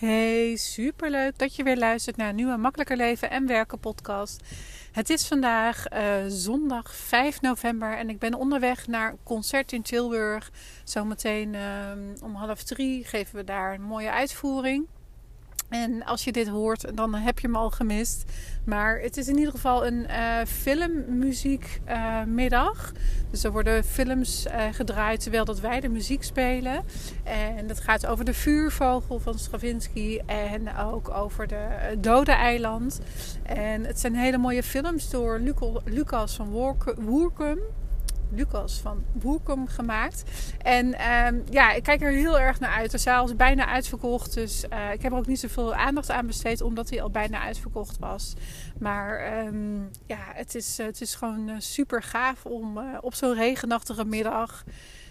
Hey, superleuk dat je weer luistert naar een nieuwe Makkelijker Leven en Werken podcast. Het is vandaag uh, zondag 5 november en ik ben onderweg naar een concert in Tilburg. Zometeen uh, om half drie geven we daar een mooie uitvoering. En als je dit hoort, dan heb je hem al gemist. Maar het is in ieder geval een uh, filmmuziekmiddag. Dus er worden films uh, gedraaid terwijl dat wij de muziek spelen. En dat gaat over de vuurvogel van Stravinsky. En ook over de Dode Eiland. En het zijn hele mooie films door Lucas van Woerkum. Lucas van Boerkom gemaakt. En um, ja, ik kijk er heel erg naar uit. De zaal is bijna uitverkocht. Dus uh, ik heb er ook niet zoveel aandacht aan besteed, omdat hij al bijna uitverkocht was. Maar um, ja, het is, het is gewoon uh, super gaaf om op zo'n regenachtige middag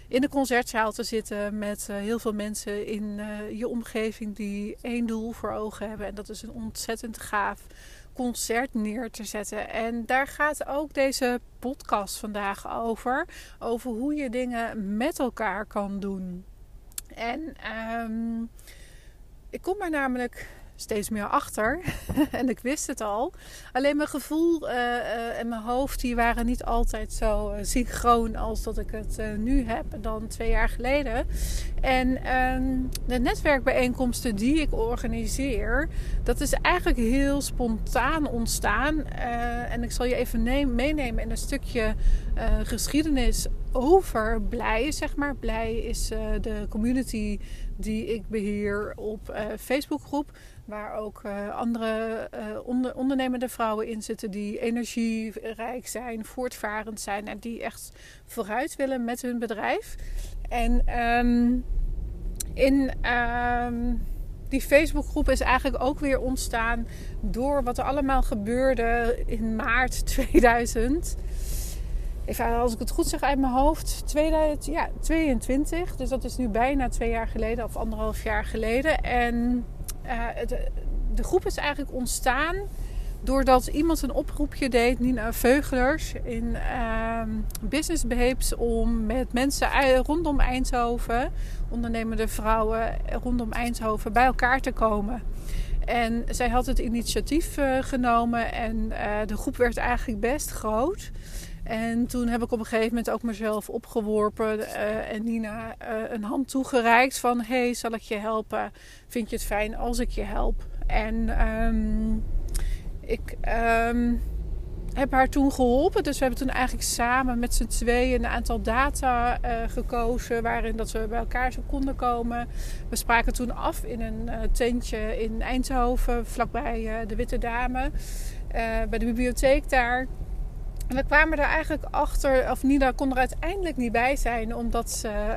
in de concertzaal te zitten met heel veel mensen in je omgeving die één doel voor ogen hebben. En dat is een ontzettend gaaf concert neer te zetten. En daar gaat ook deze podcast vandaag over. Over hoe je dingen met elkaar kan doen. En um, ik kom er namelijk steeds meer achter. en ik wist het al. Alleen mijn gevoel uh, uh, en mijn hoofd die waren niet altijd zo uh, synchroon als dat ik het nu heb dan twee jaar geleden. En ehm, de netwerkbijeenkomsten die ik organiseer, dat is eigenlijk heel spontaan ontstaan. en ik zal je even meenemen in een stukje geschiedenis over Blij, zeg maar. Blij is de community die ik beheer op Facebookgroep. Waar ook uh, andere onder, ondernemende vrouwen in zitten die energierijk zijn, voortvarend zijn en die echt vooruit willen met hun bedrijf. En um, in um, die Facebookgroep is eigenlijk ook weer ontstaan door wat er allemaal gebeurde in maart 2000. Even als ik het goed zeg uit mijn hoofd, 2022. Ja, dus dat is nu bijna twee jaar geleden of anderhalf jaar geleden. En uh, de, groep is eigenlijk ontstaan doordat iemand een oproepje deed, Nina Veugelers, in uh, Business Babes, om met mensen rondom Eindhoven, ondernemende vrouwen rondom Eindhoven, bij elkaar te komen. En zij had het initiatief uh, genomen en uh, de groep werd eigenlijk best groot. En toen heb ik op een gegeven moment ook mezelf opgeworpen uh, en Nina uh, een hand toegereikt van... hey, zal ik je helpen? Vind je het fijn als ik je help? En um, ik um, heb haar toen geholpen. Dus we hebben toen eigenlijk samen met z'n tweeën een aantal data uh, gekozen... waarin dat we bij elkaar zo konden komen. We spraken toen af in een tentje in Eindhoven, vlakbij de Witte Dame... bij de bibliotheek daar... En we kwamen er eigenlijk achter, of Nina kon er uiteindelijk niet bij zijn, omdat ze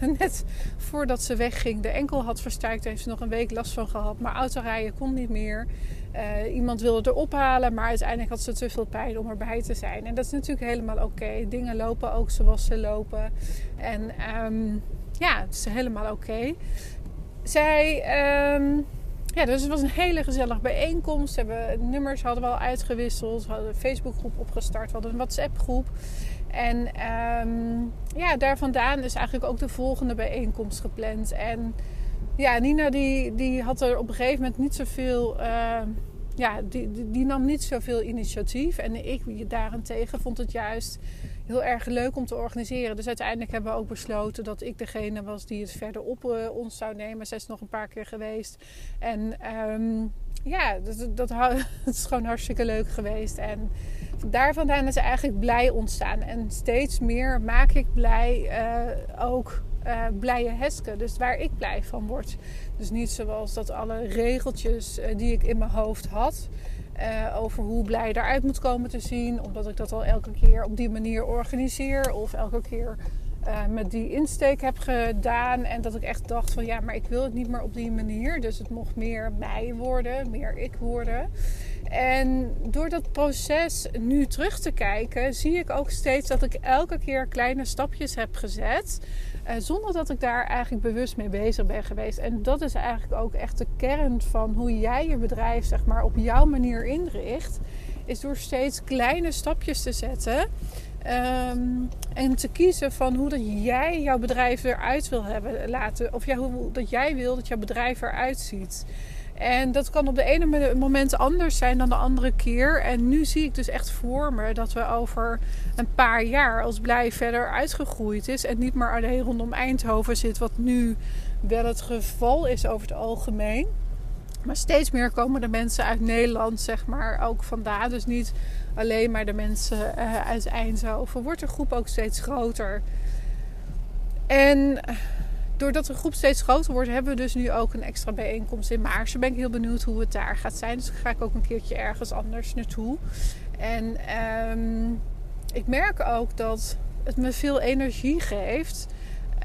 uh, net voordat ze wegging de enkel had verstuikt. Daar heeft ze nog een week last van gehad, maar autorijden kon niet meer. Uh, iemand wilde er ophalen, maar uiteindelijk had ze te veel pijn om erbij te zijn. En dat is natuurlijk helemaal oké. Dingen lopen ook zoals ze lopen. En um, ja, het is helemaal oké. Zij. Um, ja, dus het was een hele gezellige bijeenkomst. We hebben nummers hadden we al uitgewisseld. We hadden een Facebookgroep opgestart. We hadden een WhatsApp groep. En um, ja, daar vandaan is eigenlijk ook de volgende bijeenkomst gepland. En ja, Nina die, die had er op een gegeven moment niet zoveel... Uh, ja, die, die, die, nam niet zoveel initiatief. En ik daarentegen vond het juist heel erg leuk om te organiseren. Dus uiteindelijk hebben we ook besloten dat ik degene was die het verder op uh, ons zou nemen. Zij is nog een paar keer geweest. En um, ja, dat, dat, is gewoon hartstikke leuk geweest. En daar vandaan is eigenlijk blij ontstaan. En steeds meer maak ik blij uh, ook uh, blije hesken. Dus waar ik blij van word. Dus niet zoals dat alle regeltjes die ik in mijn hoofd had. Uh, over hoe blij eruit moet komen te zien. Omdat ik dat al elke keer op die manier organiseer. Of elke keer uh, met die insteek heb gedaan. En dat ik echt dacht van ja, maar ik wil het niet meer op die manier. Dus het mocht meer mij worden, meer ik worden. En door dat proces nu terug te kijken, zie ik ook steeds dat ik elke keer kleine stapjes heb gezet. Uh, zonder dat ik daar eigenlijk bewust mee bezig ben geweest. En dat is eigenlijk ook echt de kern van hoe jij je bedrijf zeg maar, op jouw manier inricht. is door steeds kleine stapjes te zetten. Ehm, en te kiezen van hoe dat jij jouw bedrijf eruit wil hebben laten. Of ja, hoe dat jij wil dat jouw bedrijf eruit ziet. En dat kan op de ene moment anders zijn dan de andere keer. En nu zie ik dus echt voor me dat we over een paar jaar, als Blij verder uitgegroeid is en niet meer alleen rondom Eindhoven zit, wat nu wel het geval is over het algemeen. Maar steeds meer komen de mensen uit Nederland, zeg maar, ook vandaan. Dus niet alleen maar de mensen uh, uit Eindhoven. Wordt de groep ook steeds groter. En doordat de groep steeds groter wordt, hebben we dus nu ook een extra bijeenkomst in Maarsen. Ben ik heel benieuwd hoe het daar gaat zijn. Dus ga ik ook een keertje ergens anders naartoe. En um, ik merk ook dat het me veel energie geeft.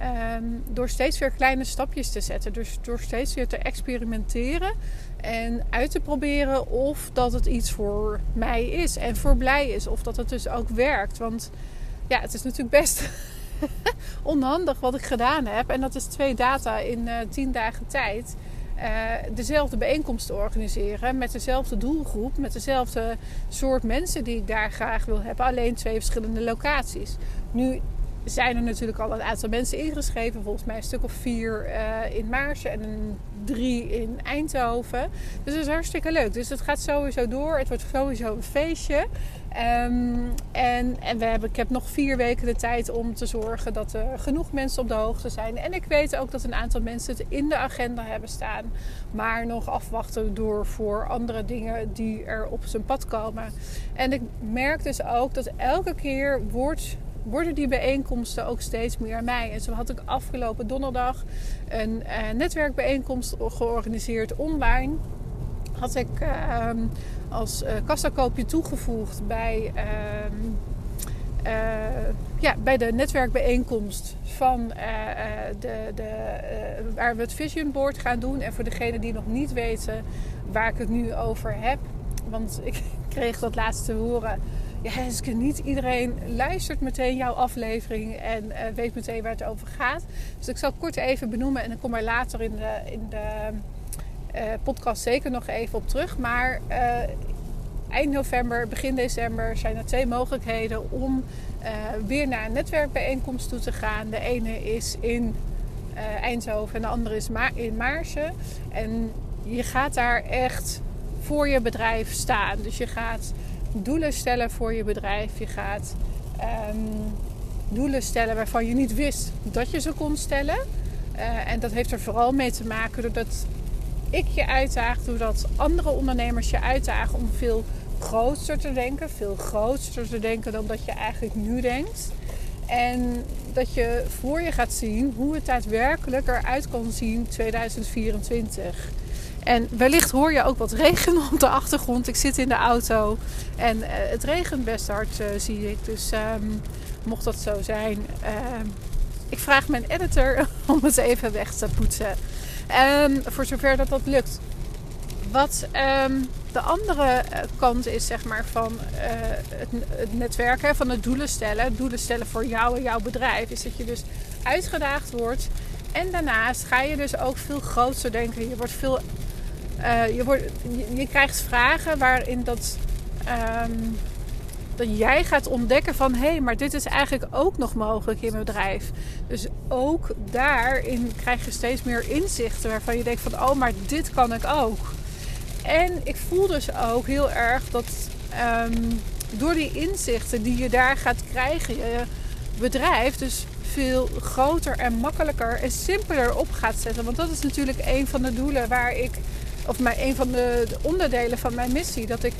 Um, door steeds weer kleine stapjes te zetten. Dus door steeds weer te experimenteren en uit te proberen of dat het iets voor mij is en voor blij is. Of dat het dus ook werkt. Want ja, het is natuurlijk best onhandig wat ik gedaan heb. En dat is twee data in uh, tien dagen tijd. Uh, dezelfde bijeenkomst te organiseren met dezelfde doelgroep, met dezelfde soort mensen die ik daar graag wil hebben, alleen twee verschillende locaties. Nu zijn er natuurlijk al een aantal mensen ingeschreven. Volgens mij een stuk of vier uh, in Maarsen en drie in Eindhoven. Dus dat is hartstikke leuk. Dus het gaat sowieso door. Het wordt sowieso een feestje. Um, en en we hebben, ik heb nog vier weken de tijd om te zorgen dat er genoeg mensen op de hoogte zijn. En ik weet ook dat een aantal mensen het in de agenda hebben staan. Maar nog afwachten door voor andere dingen die er op zijn pad komen. En ik merk dus ook dat elke keer wordt worden die bijeenkomsten ook steeds meer mij. En zo had ik afgelopen donderdag een uh, netwerkbijeenkomst georganiseerd online. Had ik uh, als uh, kassakoopje toegevoegd bij, ehm, uh, ja, bij de netwerkbijeenkomst van de, de, waar we het Vision Board gaan doen. En voor degenen die nog niet weten waar ik het nu over heb. Want ik kreeg dat laatste horen ja, Henske, niet iedereen luistert meteen jouw aflevering en uh, weet meteen waar het over gaat. Dus ik zal kort even benoemen en dan kom er later in de, in de uh, podcast zeker nog even op terug. Maar uh, eind november, begin december zijn er twee mogelijkheden om weer naar een netwerkbijeenkomst toe te gaan. De ene is in Eindhoven en de andere is Ma in Maarsen. En je gaat daar echt voor je bedrijf staan. Dus je gaat doelen stellen voor je bedrijf. Je gaat um, doelen stellen waarvan je niet wist dat je ze kon stellen. Uh, en dat heeft er vooral mee te maken doordat ik je uitdaag, doordat andere ondernemers je uitdagen om veel groter te denken, veel groter te denken dan dat je eigenlijk nu denkt. En dat je voor je gaat zien hoe het daadwerkelijk eruit kan zien 2024. En wellicht hoor je ook wat regen op de achtergrond. Ik zit in de auto en uh, het regent best hard, uh, zie ik. Dus um, mocht dat zo zijn, uh, ik vraag mijn editor om het even weg te poetsen. Um, voor zover dat dat lukt. Wat de andere eh, kant is, zeg maar, van het, het netwerken, van het doelen stellen. Doelen stellen voor jou en jouw bedrijf. Is dat je dus uitgedaagd wordt. En daarnaast ga je dus ook veel groter denken. Je wordt veel uh, je, wordt, je, krijgt vragen waarin dat, um, dat jij gaat ontdekken van hé, hey, maar dit is eigenlijk ook nog mogelijk in mijn bedrijf. Dus ook daarin krijg je steeds meer inzichten waarvan je denkt van oh, maar dit kan ik ook. En ik voel dus ook heel erg dat um, door die inzichten die je daar gaat krijgen, je bedrijf dus veel groter en makkelijker en simpeler op gaat zetten. Want dat is natuurlijk een van de doelen waar ik of mijn, een van de, onderdelen van mijn missie. Dat ik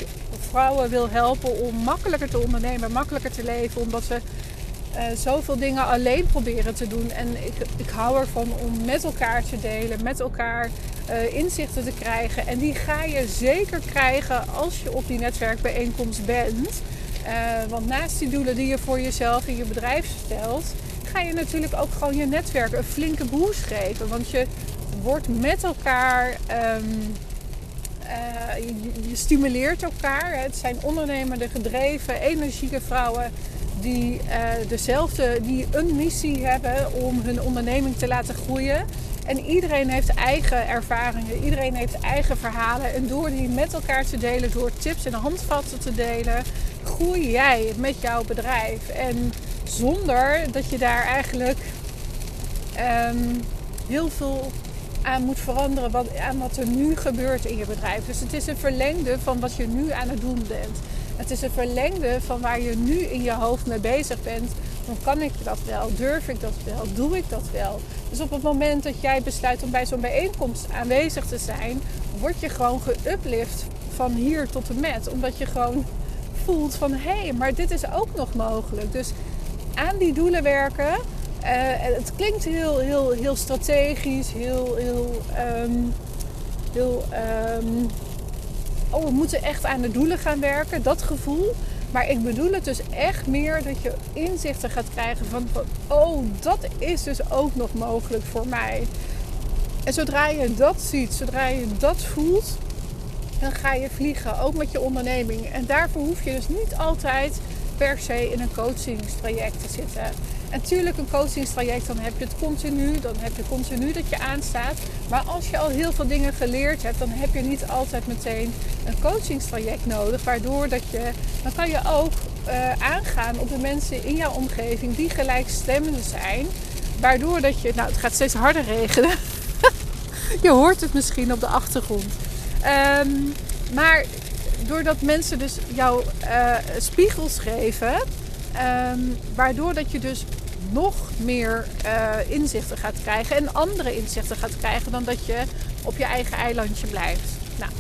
vrouwen wil helpen om makkelijker te ondernemen, makkelijker te leven. Omdat ze uh, zoveel dingen alleen proberen te doen. En ik, ik hou ervan om met elkaar te delen, met elkaar uh, inzichten te krijgen. En die ga je zeker krijgen als je op die netwerkbijeenkomst bent. Uh, want naast die doelen die je voor jezelf en je bedrijf stelt, ga je natuurlijk ook gewoon je netwerk een flinke boost geven. Want je wordt met elkaar. Um, je, stimuleert elkaar. Het zijn ondernemende, gedreven, energieke vrouwen die uh, dezelfde, die een missie hebben om hun onderneming te laten groeien. En iedereen heeft eigen ervaringen, iedereen heeft eigen verhalen. En door die met elkaar te delen, door tips en handvatten te delen, groei jij met jouw bedrijf. En zonder dat je daar eigenlijk ehm, heel veel aan moet veranderen wat, aan wat er nu gebeurt in je bedrijf. Dus het is een verlengde van wat je nu aan het doen bent. Het is een verlengde van waar je nu in je hoofd mee bezig bent. Dan kan ik dat wel? Durf ik dat wel? Doe ik dat wel? Dus op het moment dat jij besluit om bij zo'n bijeenkomst aanwezig te zijn, word je gewoon geuplift van hier tot en met. Omdat je gewoon voelt van hé, hey, maar dit is ook nog mogelijk. Dus aan die doelen werken. Uh, het klinkt heel, heel, heel strategisch, heel, heel, um, heel um, oh, we moeten echt aan de doelen gaan werken. Dat gevoel. Maar ik bedoel het dus echt meer dat je inzichten gaat krijgen van, oh, dat is dus ook nog mogelijk voor mij. En zodra je dat ziet, zodra je dat voelt, dan ga je vliegen, ook met je onderneming. En daarvoor hoef je dus niet altijd per se in een coachingstraject te zitten. Natuurlijk een coachingstraject, dan heb je het continu, dan heb je continu dat je aanstaat. Maar als je al heel veel dingen geleerd hebt, dan heb je niet altijd meteen een coachingstraject nodig. Waardoor dat je, dan kan je ook uh, aangaan op de mensen in jouw omgeving die gelijkstemmen zijn. Waardoor dat je, nou het gaat steeds harder regenen. je hoort het misschien op de achtergrond. Um, maar doordat mensen dus jou uh, spiegels geven, um, waardoor dat je dus nog meer uh, inzichten gaat krijgen en andere inzichten gaat krijgen dan dat je op je eigen eilandje blijft. Nou,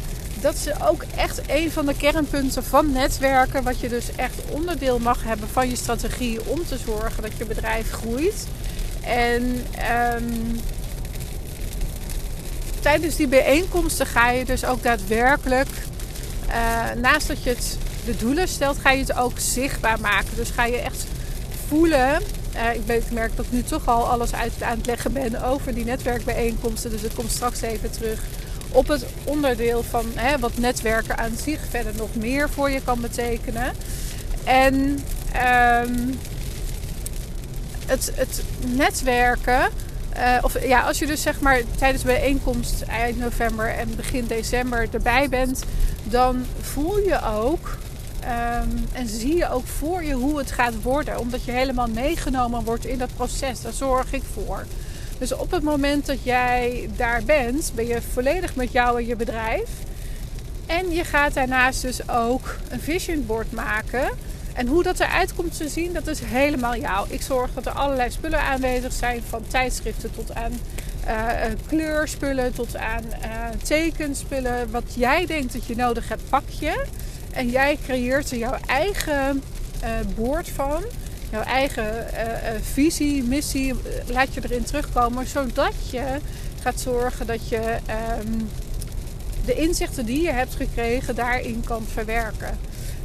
dat is ook echt een van de kernpunten van netwerken, wat je dus echt onderdeel mag hebben van je strategie om te zorgen dat je bedrijf groeit. En um, tijdens die bijeenkomsten ga je dus ook daadwerkelijk, uh, naast dat je het de doelen stelt, ga je het ook zichtbaar maken. Dus ga je echt voelen. Uh, ik, merk dat ik nu toch al alles uit aan het leggen ben over die netwerkbijeenkomsten. Dus ik kom straks even terug op het onderdeel van hè, wat netwerken aan zich verder nog meer voor je kan betekenen. En um, het, het netwerken uh, of ja, als je dus zeg maar tijdens bijeenkomst eind november en begin december erbij bent, dan voel je ook um, en zie je ook voor je hoe het gaat worden. Omdat je helemaal meegenomen wordt in dat proces. Daar zorg ik voor. Dus op het moment dat jij daar bent, ben je volledig met jou en je bedrijf. En je gaat daarnaast dus ook een vision board maken en hoe dat eruit komt te zien, dat is helemaal jou. Ik zorg dat er allerlei spullen aanwezig zijn. Van tijdschriften tot aan uh, kleurspullen, tot aan uh, tekenspullen. Wat jij denkt dat je nodig hebt, pak je. En jij creëert er jouw eigen uh, boord van. Jouw eigen visie, missie, laat je erin terugkomen. Zodat je gaat zorgen dat je um, de inzichten die je hebt gekregen daarin kan verwerken.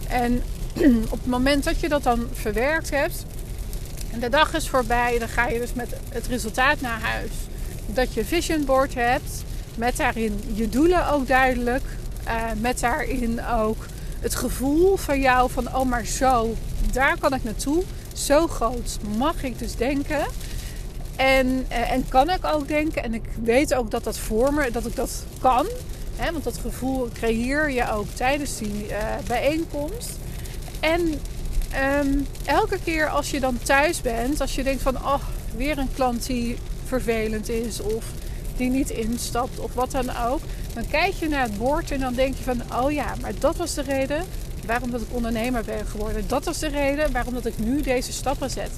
En op het moment dat je dat dan verwerkt hebt en de dag is voorbij, dan ga je dus met het resultaat naar huis. Dat je vision board hebt, met daarin je doelen ook duidelijk, met daarin ook het gevoel van jou van oh maar zo, daar kan ik naartoe. Zo groot mag ik dus denken. En, uh, en kan ik ook denken. En ik weet ook dat dat voor me, dat ik dat kan. Hè, want dat gevoel creëer je ook tijdens die uh, bijeenkomst. En um, elke keer als je dan thuis bent, als je denkt van, oh, weer een klant die vervelend is of die niet instapt of wat dan ook, dan kijk je naar het bord en dan denk je van, oh ja, maar dat was de reden waarom dat ik ondernemer ben geworden. Dat was de reden waarom dat ik nu deze stappen zet.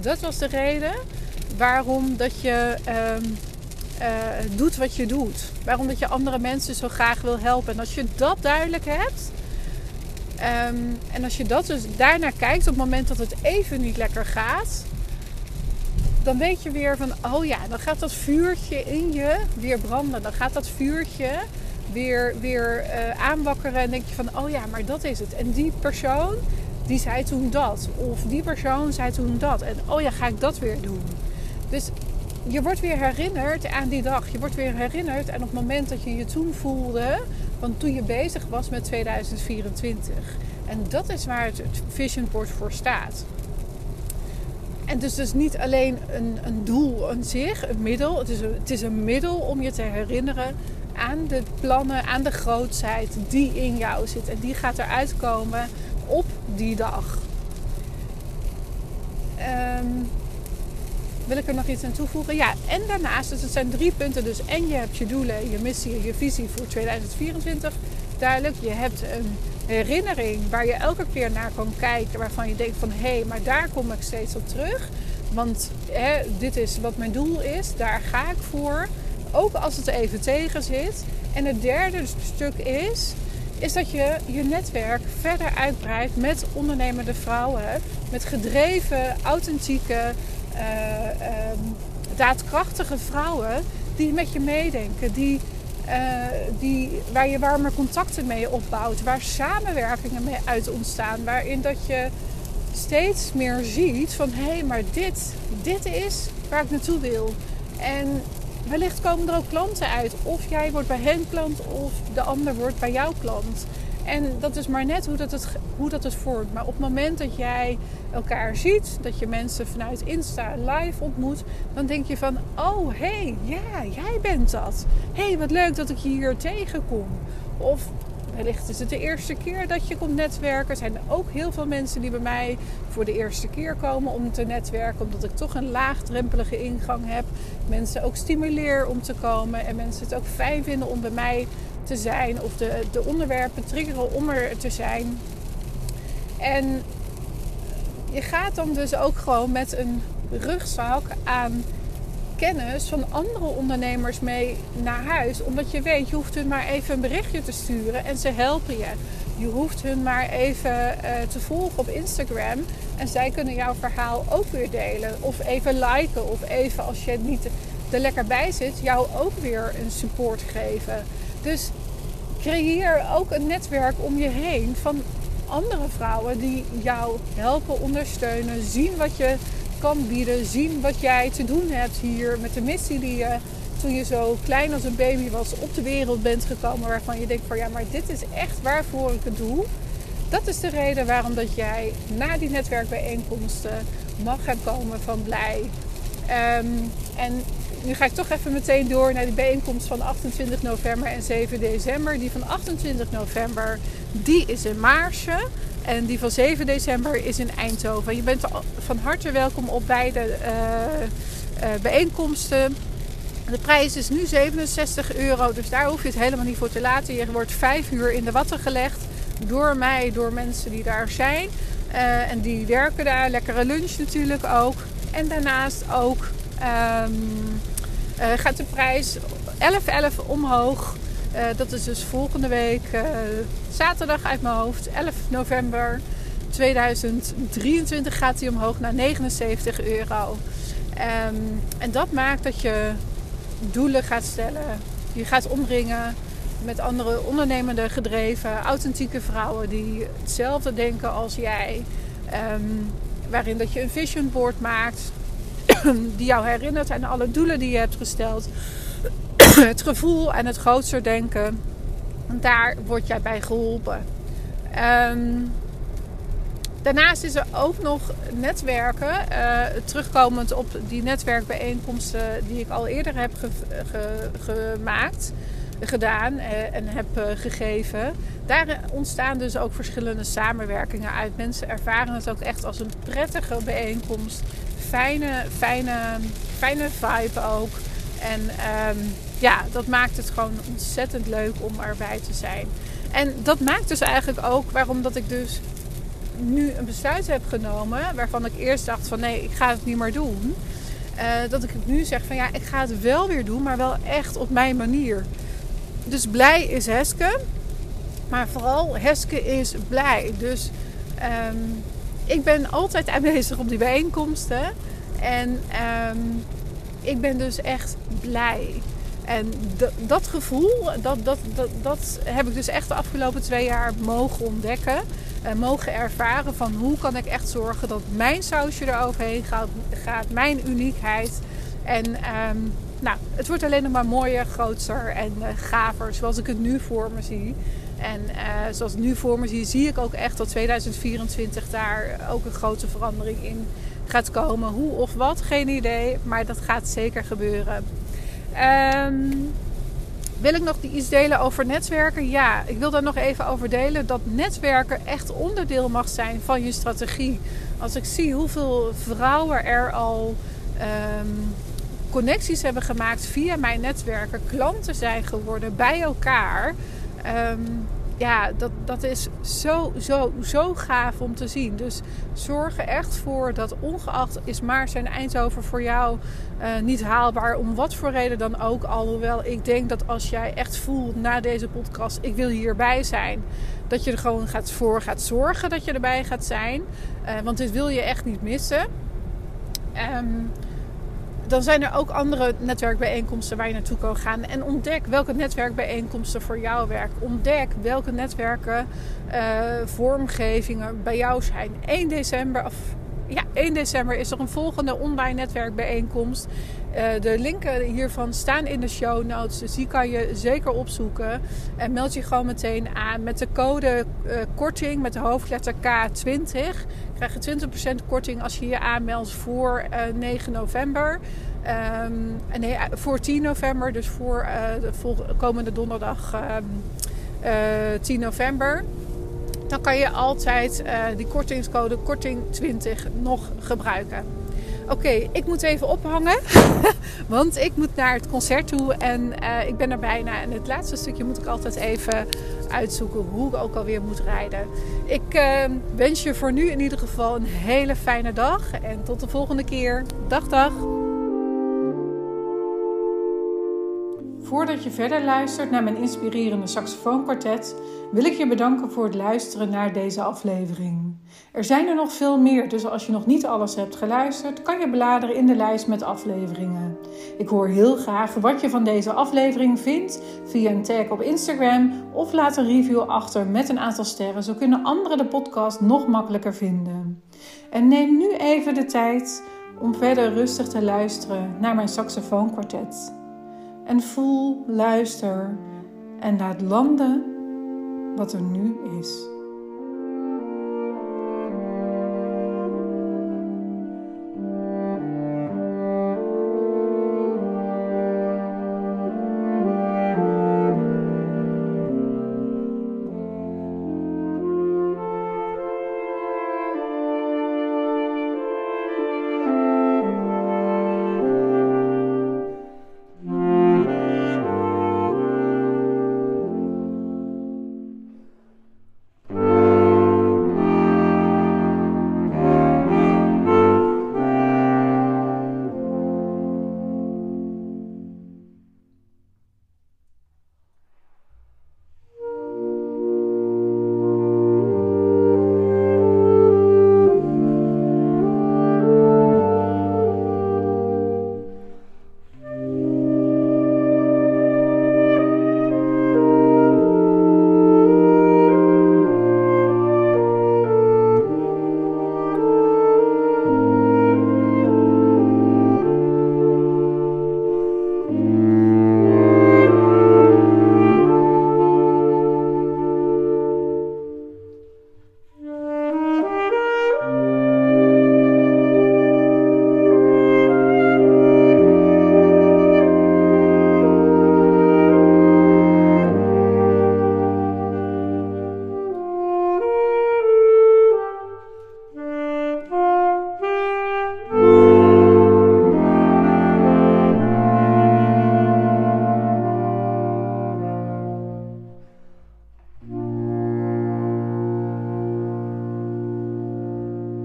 Dat was de reden waarom dat je um, uh, doet wat je doet. Waarom dat je andere mensen zo graag wil helpen. En als je dat duidelijk hebt, Um, en als je dat dus daarnaar kijkt op het moment dat het even niet lekker gaat, dan weet je weer van, oh ja, dan gaat dat vuurtje in je weer branden. Dan gaat dat vuurtje weer, weer uh, aanwakkeren en denk je van, oh ja, maar dat is het. En die persoon, die zei toen dat. Of die persoon zei toen dat. En oh ja, ga ik dat weer doen. Dus je wordt weer herinnerd aan die dag. Je wordt weer herinnerd aan het moment dat je je toen voelde van toen je bezig was met 2024. En dat is waar het Vision Board voor staat. En dus dus niet alleen een, een doel aan zich, een middel. Het is een, het is een middel om je te herinneren aan de plannen, aan de grootheid die in jou zit. En die gaat eruit komen op die dag. Um, wil ik er nog iets aan toevoegen? Ja, en daarnaast, dus het zijn drie punten. Dus en je hebt je doelen, je missie, je visie voor 2024 duidelijk. Je hebt een herinnering waar je elke keer naar kan kijken. Waarvan je denkt van hé, hey, maar daar kom ik steeds op terug. Want hè, dit is wat mijn doel is. Daar ga ik voor. Ook als het even tegen zit. En het derde stuk is, is dat je je netwerk verder uitbreidt met ondernemende vrouwen. Met gedreven, authentieke, uh, daadkrachtige vrouwen die met je meedenken. Die, die, waar je warme contacten mee opbouwt. Waar samenwerkingen mee uit ontstaan. Waarin dat je steeds meer ziet van hé, hey, maar dit, dit is waar ik naartoe wil. En wellicht komen er ook klanten uit. Of jij wordt bij hen klant of de ander wordt bij jouw klant. En dat is maar net hoe dat, het, hoe dat het vormt. Maar op het moment dat jij elkaar ziet, dat je mensen vanuit Insta live ontmoet, dan denk je van: oh hé, hey, ja, jij bent dat. Hé, hey, wat leuk dat ik je hier tegenkom. Of wellicht is het de eerste keer dat je komt netwerken. Er zijn ook heel veel mensen die bij mij voor de eerste keer komen om te netwerken, omdat ik toch een laagdrempelige ingang heb. Mensen ook stimuleer om te komen en mensen het ook fijn vinden om bij mij te zijn of de, de onderwerpen triggeren om er te zijn. En je gaat dan dus ook gewoon met een rugzak aan kennis van andere ondernemers mee naar huis. Omdat je weet, je hoeft hun maar even een berichtje te sturen en ze helpen je. Je hoeft hun maar even uh, te volgen op Instagram. En zij kunnen jouw verhaal ook weer delen. Of even liken. Of even als je niet er lekker bij zit, jou ook weer een support geven. Dus creëer ook een netwerk om je heen van andere vrouwen die jou helpen, ondersteunen, zien wat je kan bieden, zien wat jij te doen hebt hier met de missie die je toen je zo klein als een baby was op de wereld bent gekomen, waarvan je denkt van ja, maar dit is echt waarvoor ik het doe. Dat is de reden waarom dat jij na die netwerkbijeenkomsten mag gaan komen van blij. Um, en nu ga ik toch even meteen door naar de bijeenkomst van 28 november en 7 december. Die van 28 november, die is in Maarsje. En die van 7 december is in Eindhoven. Je bent van harte welkom op beide uh, uh, bijeenkomsten. De prijs is nu 67 euro, dus daar hoef je het helemaal niet voor te laten. Je wordt 5 uur in de watten gelegd door mij, door mensen die daar zijn. Uh, en die werken daar. Lekkere lunch natuurlijk ook. En daarnaast ook um, uh, gaat de prijs 11-11 omhoog. Uh, dat is dus volgende week uh, zaterdag uit mijn hoofd, 11 november 2023 gaat die omhoog naar 79 euro. Um, en dat maakt dat je doelen gaat stellen. Je gaat omringen met andere ondernemende, gedreven, authentieke vrouwen die hetzelfde denken als jij. Um, waarin dat je een vision board maakt die jou herinnert aan alle doelen die je hebt gesteld. het gevoel en het grootste denken. Daar word jij bij geholpen. Um, daarnaast is er ook nog netwerken. Uh, terugkomend op die netwerkbijeenkomsten die ik al eerder heb ge ge gemaakt gedaan eh, en heb eh, gegeven. Daar ontstaan dus ook verschillende samenwerkingen uit. Mensen ervaren het ook echt als een prettige bijeenkomst fijne, fijne, fijne vibe ook. En um, ja, dat maakt het gewoon ontzettend leuk om erbij te zijn. En dat maakt dus eigenlijk ook waarom dat ik dus nu een besluit heb genomen. Waarvan ik eerst dacht van nee, ik ga het niet meer doen. Dat ik nu zeg van ja, ik ga het wel weer doen, maar wel echt op mijn manier. Dus blij is Heske. Maar vooral Heske is blij. Dus um, ik ben altijd aanwezig op die bijeenkomsten. En um, ik ben dus echt blij. En dat gevoel, dat, dat, dat, dat heb ik dus echt de afgelopen twee jaar mogen ontdekken. En mogen ervaren van hoe kan ik echt zorgen dat mijn sausje eroverheen gaat, gaat mijn uniekheid. En um, nou, het wordt alleen nog maar mooier, groter en uh, gaver zoals ik het nu voor me zie. En uh, zoals ik nu voor me zie, zie ik ook echt dat 2024 daar ook een grote verandering in gaat komen. Hoe of wat, geen idee. Maar dat gaat zeker gebeuren. Um, wil ik nog iets delen over netwerken? Ja, ik wil daar nog even over delen dat netwerken echt onderdeel mag zijn van je strategie. Als ik zie hoeveel vrouwen er al um, connecties hebben gemaakt via mijn netwerken, klanten zijn geworden bij elkaar. Um, ja, dat, dat is zo, zo, zo gaaf om te zien. Dus zorg er echt voor dat ongeacht is maar zijn Eindhoven voor jou uh, niet haalbaar. Om wat voor reden dan ook. Alhoewel ik denk dat als jij echt voelt na deze podcast, ik wil hierbij zijn. Dat je er gewoon gaat voor gaat zorgen dat je erbij gaat zijn. Uh, want dit wil je echt niet missen. Um, dan zijn er ook andere netwerkbijeenkomsten waar je naartoe kan gaan. En ontdek welke netwerkbijeenkomsten voor jou werken. Ontdek welke netwerken, uh, vormgevingen bij jou zijn. 1 december, of ja, 1 december is er een volgende online netwerkbijeenkomst. Uh, de linken hiervan staan in de show notes, dus die kan je zeker opzoeken. En meld je gewoon meteen aan met de code uh, korting met de hoofdletter K20 krijg je 20% korting als je je aanmeldt voor uh, eh, 9 november. Um, nee, eh, voor 10 november, dus voor de komende donderdag um, uh, 10 november. Dan kan je altijd die kortingscode korting20 nog gebruiken. Oké, ik moet even ophangen. Want ik moet naar het concert toe en uh, ik ben er bijna. En het laatste stukje moet ik altijd even uitzoeken hoe ik ook alweer moet rijden. Ik uh, wens je voor nu in ieder geval een hele fijne dag. En tot de volgende keer. Dag, dag. Voordat je verder luistert naar mijn inspirerende saxofoonkwartet, wil ik je bedanken voor het luisteren naar deze aflevering. Er zijn er nog veel meer, dus als je nog niet alles hebt geluisterd, kan je bladeren in de lijst met afleveringen. Ik hoor heel graag wat je van deze aflevering vindt via een tag op Instagram of laat een review achter met een aantal sterren, zo kunnen anderen de podcast nog makkelijker vinden. En neem nu even de tijd om verder rustig te luisteren naar mijn saxofoonkwartet. En voel, luister en laat landen wat er nu is.